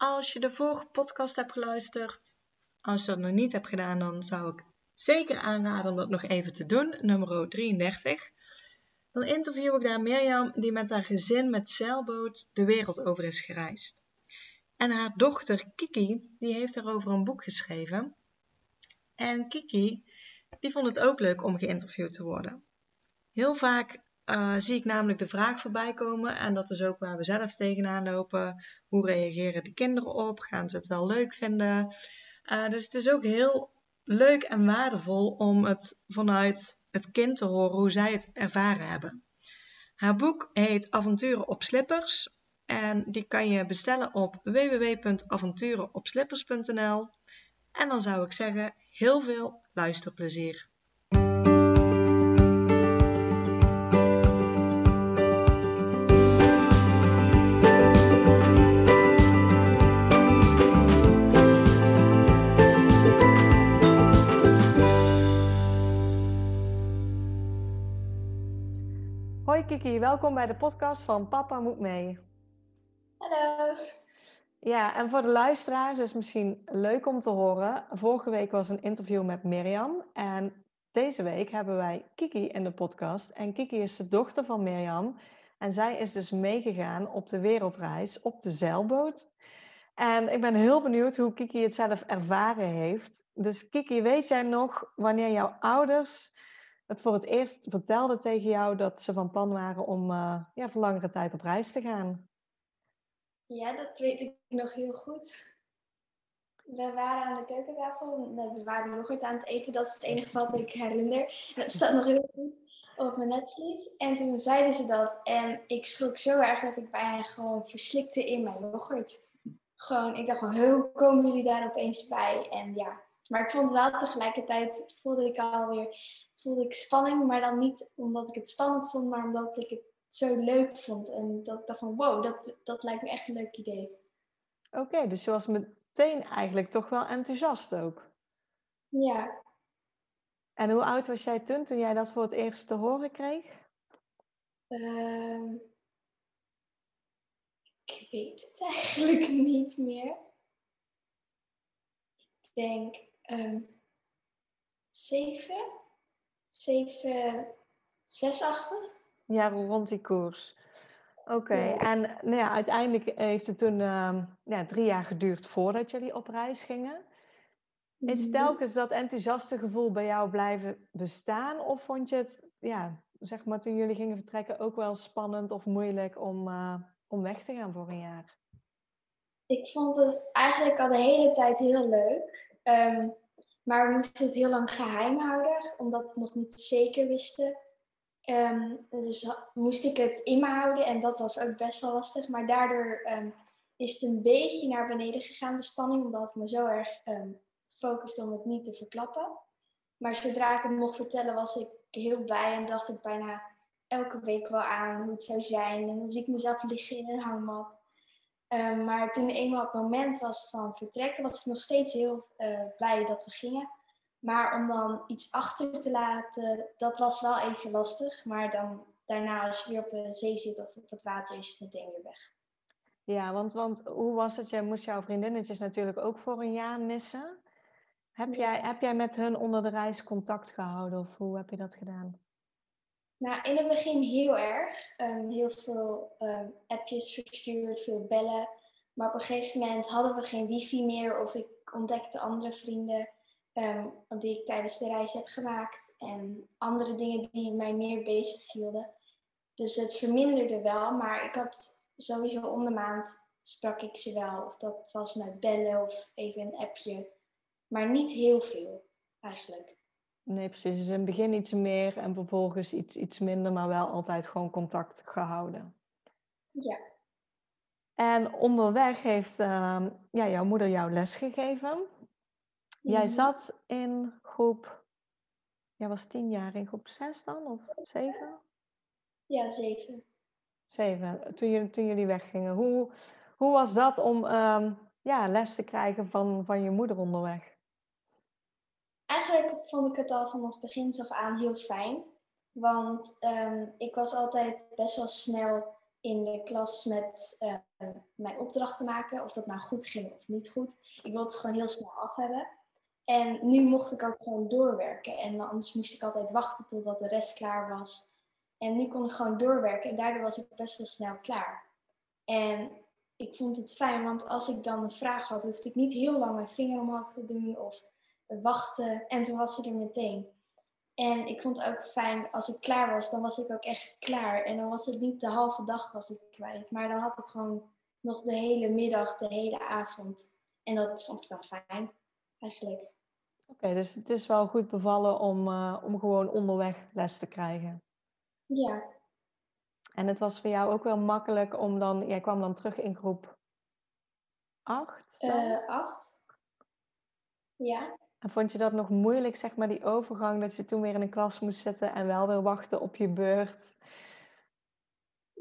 Als je de vorige podcast hebt geluisterd, als je dat nog niet hebt gedaan, dan zou ik zeker aanraden om dat nog even te doen, nummer 33. Dan interview ik daar Mirjam, die met haar gezin met zeilboot de wereld over is gereisd. En haar dochter Kiki, die heeft daarover een boek geschreven. En Kiki, die vond het ook leuk om geïnterviewd te worden. Heel vaak uh, zie ik namelijk de vraag voorbij komen. En dat is ook waar we zelf tegenaan lopen. Hoe reageren de kinderen op? Gaan ze het wel leuk vinden? Uh, dus het is ook heel leuk en waardevol om het vanuit het kind te horen hoe zij het ervaren hebben. Haar boek heet Avonturen op Slippers. En die kan je bestellen op www.avonturenopslippers.nl. En dan zou ik zeggen, heel veel luisterplezier. Welkom bij de podcast van Papa Moet Mee. Hallo. Ja, en voor de luisteraars is het misschien leuk om te horen. Vorige week was een interview met Mirjam en deze week hebben wij Kiki in de podcast. En Kiki is de dochter van Mirjam en zij is dus meegegaan op de wereldreis op de zeilboot. En ik ben heel benieuwd hoe Kiki het zelf ervaren heeft. Dus Kiki, weet jij nog wanneer jouw ouders het voor het eerst vertelden tegen jou dat ze van plan waren om uh, ja, voor langere tijd op reis te gaan? Ja, dat weet ik nog heel goed. We waren aan de keukentafel, we waren yoghurt aan het eten, dat is het enige wat ik herinner. Dat staat nog heel goed op mijn netvlies. En toen zeiden ze dat en ik schrok zo erg dat ik bijna gewoon verslikte in mijn yoghurt. Gewoon, ik dacht hoe komen jullie daar opeens bij? En ja, maar ik vond wel tegelijkertijd, voelde ik alweer voelde ik spanning, maar dan niet omdat ik het spannend vond, maar omdat ik het zo leuk vond. En dat ik dacht van, wow, dat, dat lijkt me echt een leuk idee. Oké, dus je was meteen eigenlijk toch wel enthousiast ook. Ja. En hoe oud was jij toen, toen jij dat voor het eerst te horen kreeg? Uh, ik weet het eigenlijk niet meer. Ik denk um, zeven zeven, zesachtig. Ja, rond die koers. Oké, en nou ja, uiteindelijk heeft het toen uh, ja, drie jaar geduurd voordat jullie op reis gingen. Is mhm. telkens dat enthousiaste gevoel bij jou blijven bestaan? Of vond je het, ja, zeg maar toen jullie gingen vertrekken ook wel spannend of moeilijk om, uh, om weg te gaan voor een jaar? Ik vond het eigenlijk al de hele tijd heel leuk. Um, maar we moesten het heel lang geheim houden, omdat we het nog niet zeker wisten. Um, dus moest ik het in me houden en dat was ook best wel lastig. Maar daardoor um, is het een beetje naar beneden gegaan, de spanning, omdat ik me zo erg um, focuste om het niet te verklappen. Maar zodra ik het mocht vertellen, was ik heel blij en dacht ik bijna elke week wel aan hoe het zou zijn. En dan zie ik mezelf liggen in een hangmat. Um, maar toen eenmaal het moment was van vertrekken, was ik nog steeds heel uh, blij dat we gingen. Maar om dan iets achter te laten, dat was wel even lastig. Maar dan daarna, als je weer op de zee zit of op het water, is het meteen weer weg. Ja, want, want hoe was het? Jij moest jouw vriendinnetjes natuurlijk ook voor een jaar missen. Heb jij, heb jij met hun onder de reis contact gehouden of hoe heb je dat gedaan? Nou, in het begin heel erg. Um, heel veel um, appjes verstuurd, veel bellen. Maar op een gegeven moment hadden we geen wifi meer of ik ontdekte andere vrienden um, die ik tijdens de reis heb gemaakt en andere dingen die mij meer bezig hielden. Dus het verminderde wel, maar ik had sowieso om de maand sprak ik ze wel. Of dat was met bellen of even een appje. Maar niet heel veel eigenlijk. Nee, precies. Dus in het begin iets meer en vervolgens iets, iets minder, maar wel altijd gewoon contact gehouden. Ja. En onderweg heeft uh, ja, jouw moeder jou les gegeven. Jij Mhm. zat in groep, jij was tien jaar in groep zes dan, of zeven? Ja, zeven. Zeven, toen jullie, toen jullie weggingen. Hoe, hoe was dat om ehm, ja, les te krijgen van, van je moeder onderweg? Eigenlijk vond ik het al vanaf begin af aan heel fijn. Want ehm, ik was altijd best wel snel in de klas met ehm, mijn opdrachten maken. Of dat nou goed ging of niet goed. Ik wilde het gewoon heel snel af hebben. En nu mocht ik ook gewoon doorwerken. En anders moest ik altijd wachten totdat de rest klaar was. En nu kon ik gewoon doorwerken. En daardoor was ik best wel snel klaar. En ik vond het fijn, want als ik dan een vraag had, hoefde ik niet heel lang mijn vinger omhoog te doen of wachten. En toen was ze er meteen. En ik vond het ook fijn, als ik klaar was, dan was ik ook echt klaar. En dan was het niet de halve dag was ik kwijt. Maar dan had ik gewoon nog de hele middag, de hele avond. En dat vond ik wel fijn, eigenlijk. Oké, dus het is wel goed bevallen om, uh, om gewoon onderweg les te krijgen. Ja. En het was voor jou ook wel makkelijk om dan, jij kwam dan terug in groep 8? Uh, acht. Ja. En vond je dat nog moeilijk, zeg maar, die overgang, dat je toen weer in een klas moest zitten en wel weer wachten op je beurt?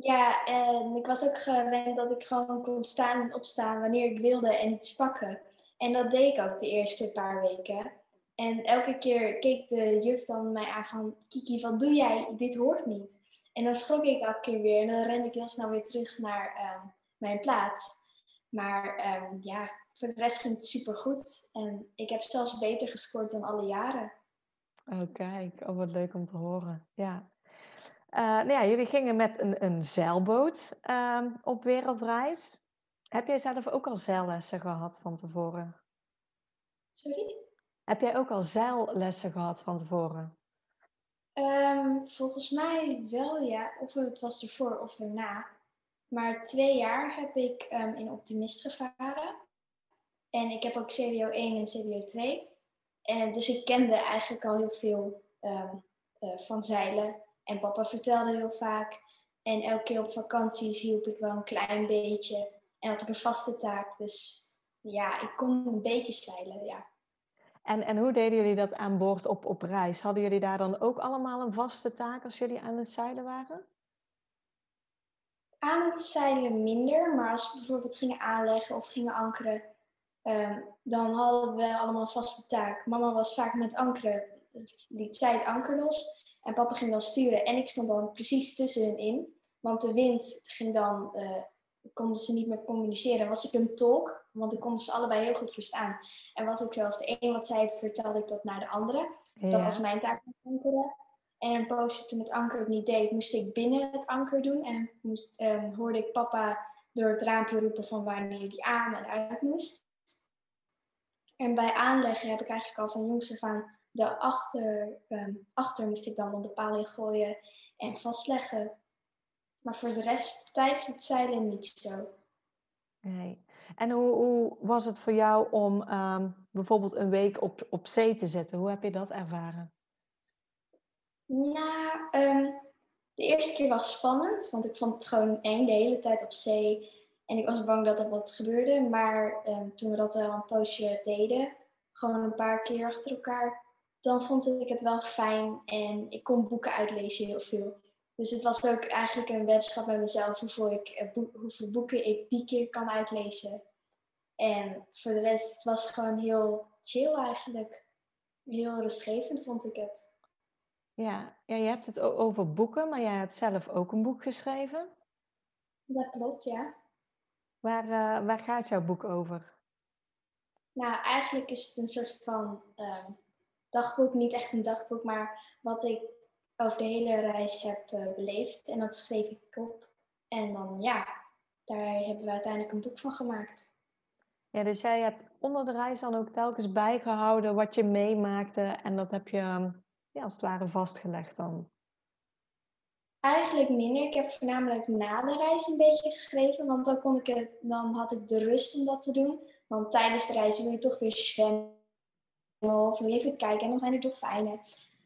Ja, en ik was ook gewend dat ik gewoon kon staan en opstaan wanneer ik wilde en iets pakken. En dat deed ik ook de eerste paar weken. En elke keer keek de juf dan mij aan van, Kiki, wat doe jij? Dit hoort niet. En dan schrok ik elke keer weer en dan rende ik heel snel weer terug naar uh, mijn plaats. Maar um, ja, voor de rest ging het super goed. En ik heb zelfs beter gescoord dan alle jaren. Oh, kijk. Oh, wat leuk om te horen. Ja. Uh, nou ja, jullie gingen met een, een zeilboot uh, op wereldreis. Heb jij zelf ook al zeillessen gehad van tevoren? Sorry? Heb jij ook al zeillessen gehad van tevoren? Um, volgens mij wel, ja. Of het was ervoor of erna. Maar twee jaar heb ik um, in Optimist gevaren. En ik heb ook CBO 1 en CBO 2. En dus ik kende eigenlijk al heel veel um, uh, van zeilen. En papa vertelde heel vaak. En elke keer op vakanties hielp ik wel een klein beetje. En had ik een vaste taak. Dus ja, ik kon een beetje zeilen, ja. En, en hoe deden jullie dat aan boord op, op reis? Hadden jullie daar dan ook allemaal een vaste taak als jullie aan het zeilen waren? Aan het zeilen minder, maar als we bijvoorbeeld gingen aanleggen of gingen ankeren, um, dan hadden we allemaal een vaste taak. Mama was vaak met ankeren, liet zij het anker los en papa ging dan sturen en ik stond dan precies tussen hen in. Want de wind ging dan, uh, konden ze niet meer communiceren. Was ik een tolk, want ik kon ze allebei heel goed verstaan. En wat ik zoals de een wat zei, vertelde ik dat naar de andere. Ja. Dat was mijn taak met ankeren. En een poosje toen het anker het niet deed, moest ik binnen het anker doen. En moest, um, hoorde ik papa door het raampje roepen van wanneer die aan en uit moest. En bij aanleggen heb ik eigenlijk al van jongs af aan de achter, um, achter moest ik dan op de paal in gooien en vastleggen. Maar voor de rest tijdens het zeilen niet zo. Nee. En hoe, hoe was het voor jou om um, bijvoorbeeld een week op, op zee te zitten? Hoe heb je dat ervaren? Nou, um, de eerste keer was spannend, want ik vond het gewoon eng de hele tijd op zee. En ik was bang dat er wat gebeurde. Maar um, toen we dat wel een poosje deden, gewoon een paar keer achter elkaar, dan vond ik het wel fijn. En ik kon boeken uitlezen heel veel. Dus het was ook eigenlijk een weddenschap met mezelf hoeveel, ik, hoeveel boeken ik die keer kan uitlezen. En voor de rest, het was gewoon heel chill eigenlijk. Heel rustgevend vond ik het. Ja, ja, je hebt het over boeken, maar jij hebt zelf ook een boek geschreven. Dat klopt, ja. Waar, uh, waar gaat jouw boek over? Nou, eigenlijk is het een soort van uh, dagboek. Niet echt een dagboek, maar wat ik over de hele reis heb uh, beleefd. En dat schreef ik op. En dan, ja, daar hebben we uiteindelijk een boek van gemaakt. Ja, dus jij hebt onder de reis dan ook telkens bijgehouden wat je meemaakte. En dat heb je ja, als het ware vastgelegd dan? Eigenlijk minder. Ik heb voornamelijk na de reis een beetje geschreven. Want dan, kon ik het, dan had ik de rust om dat te doen. Want tijdens de reis wil je toch weer zwemmen. Of je even kijken en dan zijn er dolfijnen.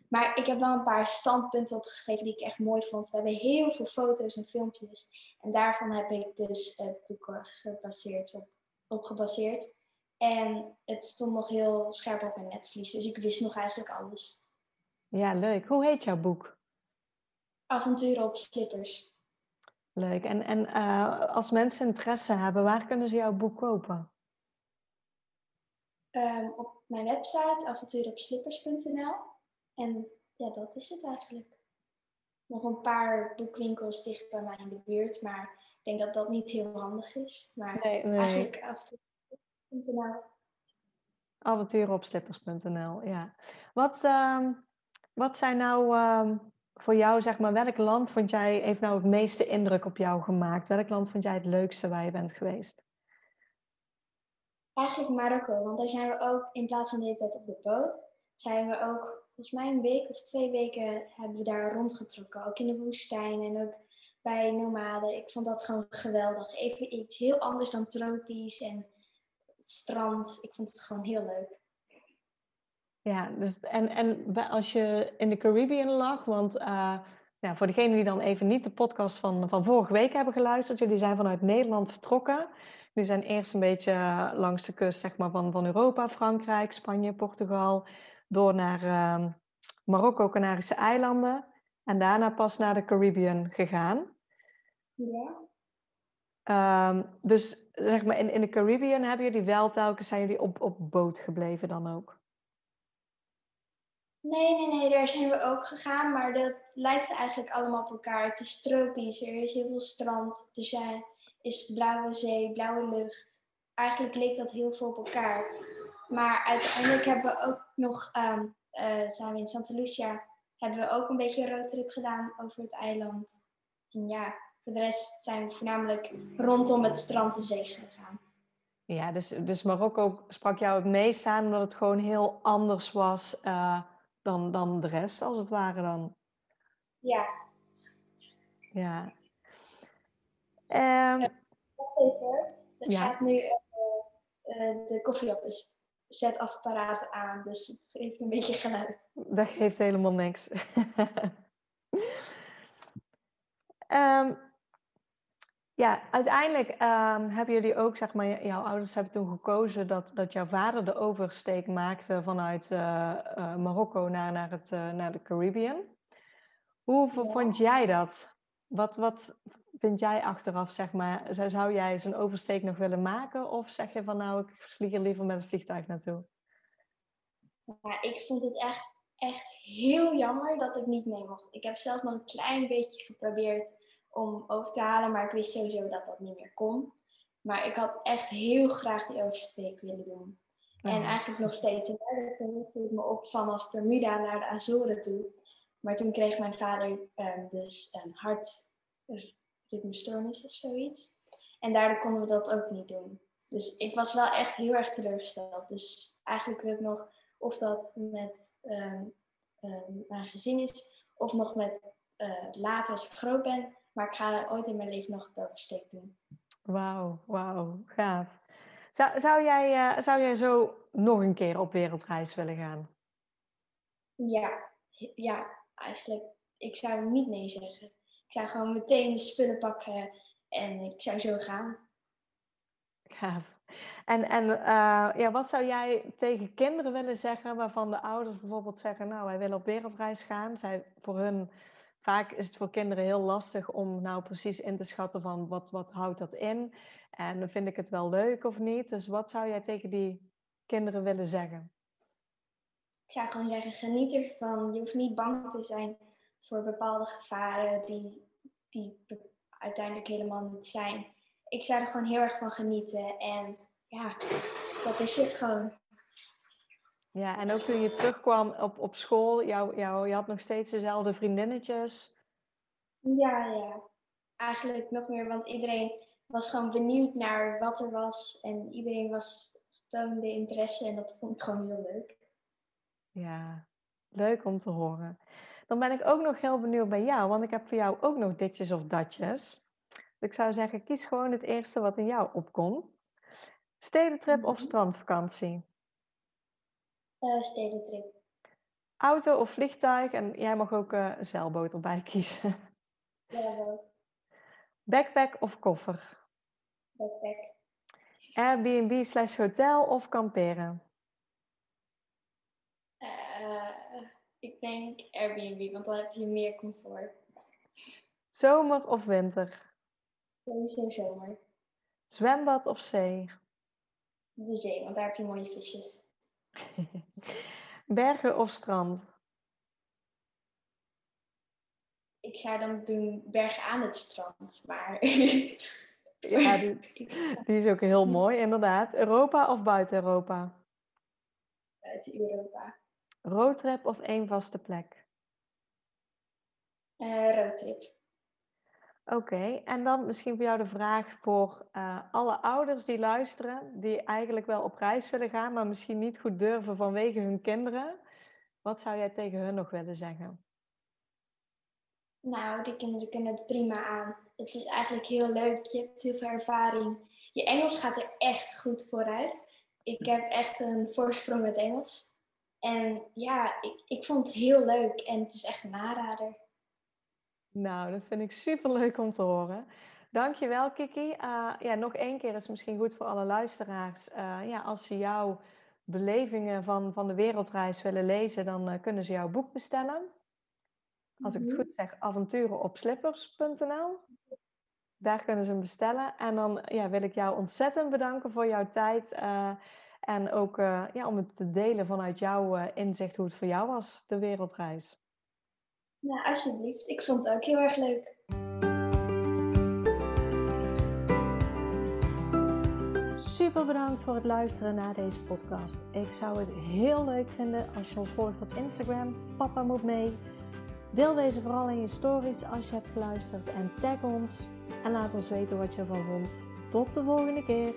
maar ik heb wel een paar standpunten opgeschreven die ik echt mooi vond. We hebben heel veel foto's en filmpjes. En daarvan heb ik dus het boek gebaseerd op, op gebaseerd. En het stond nog heel scherp op mijn netvlies. Dus ik wist nog eigenlijk alles. Ja, leuk. Hoe heet jouw boek? Avonturen op slippers. Leuk. En, en uh, als mensen interesse hebben, waar kunnen ze jouw boek kopen? Um, op mijn website avonturenopslippers.nl. En ja, dat is het eigenlijk. Nog een paar boekwinkels dicht bij mij in de buurt, maar ik denk dat dat niet heel handig is. Maar nee, nee. eigenlijk avonturenopslippers.nl. Avonturenopslippers.nl, ja. Wat, uh, wat zijn nou uh, voor jou, zeg maar, welk land vond jij, heeft nou het meeste indruk op jou gemaakt? Welk land vond jij het leukste waar je bent geweest? Eigenlijk Marokko, want daar zijn we ook, in plaats van de hele tijd op de boot, zijn we ook, volgens mij een week of twee weken, hebben we daar rondgetrokken. Ook in de woestijn en ook bij nomaden. Ik vond dat gewoon geweldig. Even iets heel anders dan tropisch en strand. Ik vond het gewoon heel leuk. Ja, dus, en, en als je in de Caribbean lag, want uh, ja, voor degenen die dan even niet de podcast van, van vorige week hebben geluisterd, jullie zijn vanuit Nederland vertrokken. Jullie zijn eerst een beetje langs de kust zeg maar, van, van Europa, Frankrijk, Spanje, Portugal, door naar uh, Marokko, Canarische eilanden en daarna pas naar de Caribbean gegaan. Ja. Um, dus zeg maar in, in de Caribbean hebben jullie wel telkens, zijn jullie op, op boot gebleven dan ook? Nee, nee, nee, daar zijn we ook gegaan, maar dat lijkt eigenlijk allemaal op elkaar. Het is tropisch, er is heel veel strand, er zijn, is blauwe zee, blauwe lucht. Eigenlijk leek dat heel veel op elkaar. Maar uiteindelijk hebben we ook nog, um, zijn we in Santa Lucia, hebben we ook een beetje een roadtrip gedaan over het eiland. En ja, voor de rest zijn we voornamelijk rondom het strand en zee gegaan. Ja, dus, dus Marokko sprak jou het meest aan omdat het gewoon heel anders was uh, dan, dan de rest, als het ware dan. Ja. Ja. Um, Wacht even. Er ja. gaat nu uh, uh, de aan. Dus het heeft een beetje geluid. Dat geeft helemaal niks. um, ja, uiteindelijk um, hebben jullie ook, zeg maar, jouw ouders hebben toen gekozen dat, dat jouw vader de oversteek maakte vanuit uh, uh, Marokko naar, naar, het, uh, naar de Caribbean. Hoe ja. vond jij dat? Wat, wat vind jij achteraf, zeg maar? Zou jij zo'n oversteek nog willen maken? Of zeg je van nou, ik vlieg er liever met het vliegtuig naartoe? Ja, ik vond het echt, echt heel jammer dat ik niet mee mocht. Ik heb zelfs nog een klein beetje geprobeerd om over te halen, maar ik wist sowieso dat dat niet meer kon. Maar ik had echt heel graag die oversteek willen doen. En eigenlijk nog steeds. En daar verlichtte ik me op vanaf Bermuda naar de Azoren toe. Maar toen kreeg mijn vader um, dus een hartritmestoornis of zoiets. En daardoor konden we dat ook niet doen. Dus ik was wel echt heel erg teleurgesteld. Dus eigenlijk wil ik nog of dat met um, um, mijn gezin is, of nog met uh, later als ik groot ben, maar ik ga ooit in mijn leven nog het oversteek doen. Wauw, wauw, gaaf. Zou, zou, jij, uh, zou jij zo nog een keer op wereldreis willen gaan? Ja, ja, eigenlijk. Ik zou niet nee zeggen. Ik zou gewoon meteen mijn spullen pakken en ik zou zo gaan. Gaaf. En, en uh, ja, wat zou jij tegen kinderen willen zeggen waarvan de ouders bijvoorbeeld zeggen, nou wij willen op wereldreis gaan. Zij, voor hun vaak is het voor kinderen heel lastig om nou precies in te schatten van wat, wat houdt dat in en vind ik het wel leuk of niet. Dus wat zou jij tegen die kinderen willen zeggen? Ik zou gewoon zeggen, geniet ervan. Je hoeft niet bang te zijn voor bepaalde gevaren die, die uiteindelijk helemaal niet zijn. Ik zou er gewoon heel erg van genieten en ja, dat is het gewoon. Ja, en ook toen je terugkwam op, op school, jou, jou, je had nog steeds dezelfde vriendinnetjes. Ja, ja. Eigenlijk nog meer, want iedereen was gewoon benieuwd naar wat er was. En iedereen was, toonde interesse en dat vond ik gewoon heel leuk. Ja, leuk om te horen. Dan ben ik ook nog heel benieuwd bij jou, want ik heb voor jou ook nog ditjes of datjes. Dus ik zou zeggen, kies gewoon het eerste wat in jou opkomt. Stedentrip of mhm. strandvakantie? Uh, stedentrip. Auto of vliegtuig? En jij mag ook uh, een zeilboot erbij kiezen. Zeilboot. Backpack of koffer? Backpack. Airbnb slash hotel of kamperen? Uh, ik denk Airbnb, want dan heb je meer comfort. Zomer of winter? Sowieso zomer. Zwembad of zee? De zee, want daar heb je mooie visjes. Bergen of strand? Ik zou dan doen bergen aan het strand, maar... ja, die, die, is ook heel mooi, inderdaad. Europa of buiten Europa? Buiten Europa. Roadtrip of één vaste plek? Uh, roadtrip. Oké, en dan misschien voor jou de vraag voor uh, alle ouders die luisteren, die eigenlijk wel op reis willen gaan, maar misschien niet goed durven vanwege hun kinderen. Wat zou jij tegen hun nog willen zeggen? Nou, die kinderen kunnen het prima aan. Het is eigenlijk heel leuk, je hebt heel veel ervaring. Je Engels gaat er echt goed vooruit. Ik heb echt een voorsprong met Engels. En ja, ik, ik vond het heel leuk en het is echt een aanrader. Nou, dat vind ik super leuk om te horen. Dankjewel, Kiki. Uh, ja, nog één keer is misschien goed voor alle luisteraars. Uh, ja, als ze jouw belevingen van, van de wereldreis willen lezen, dan uh, kunnen ze jouw boek bestellen. Als ik het mhm. goed zeg, avonturen op slippers.nl. Daar kunnen ze hem bestellen. En dan ja, wil ik jou ontzettend bedanken voor jouw tijd. en ook ja, om het te delen vanuit jouw inzicht hoe het voor jou was, de wereldreis. Ja, alsjeblieft. Ik vond het ook heel erg leuk. Super bedankt voor het luisteren naar deze podcast. Ik zou het heel leuk vinden als je ons volgt op Instagram. Papa moet mee. Deel deze vooral in je stories als je hebt geluisterd en tag ons en laat ons weten wat je ervan vond. Tot de volgende keer.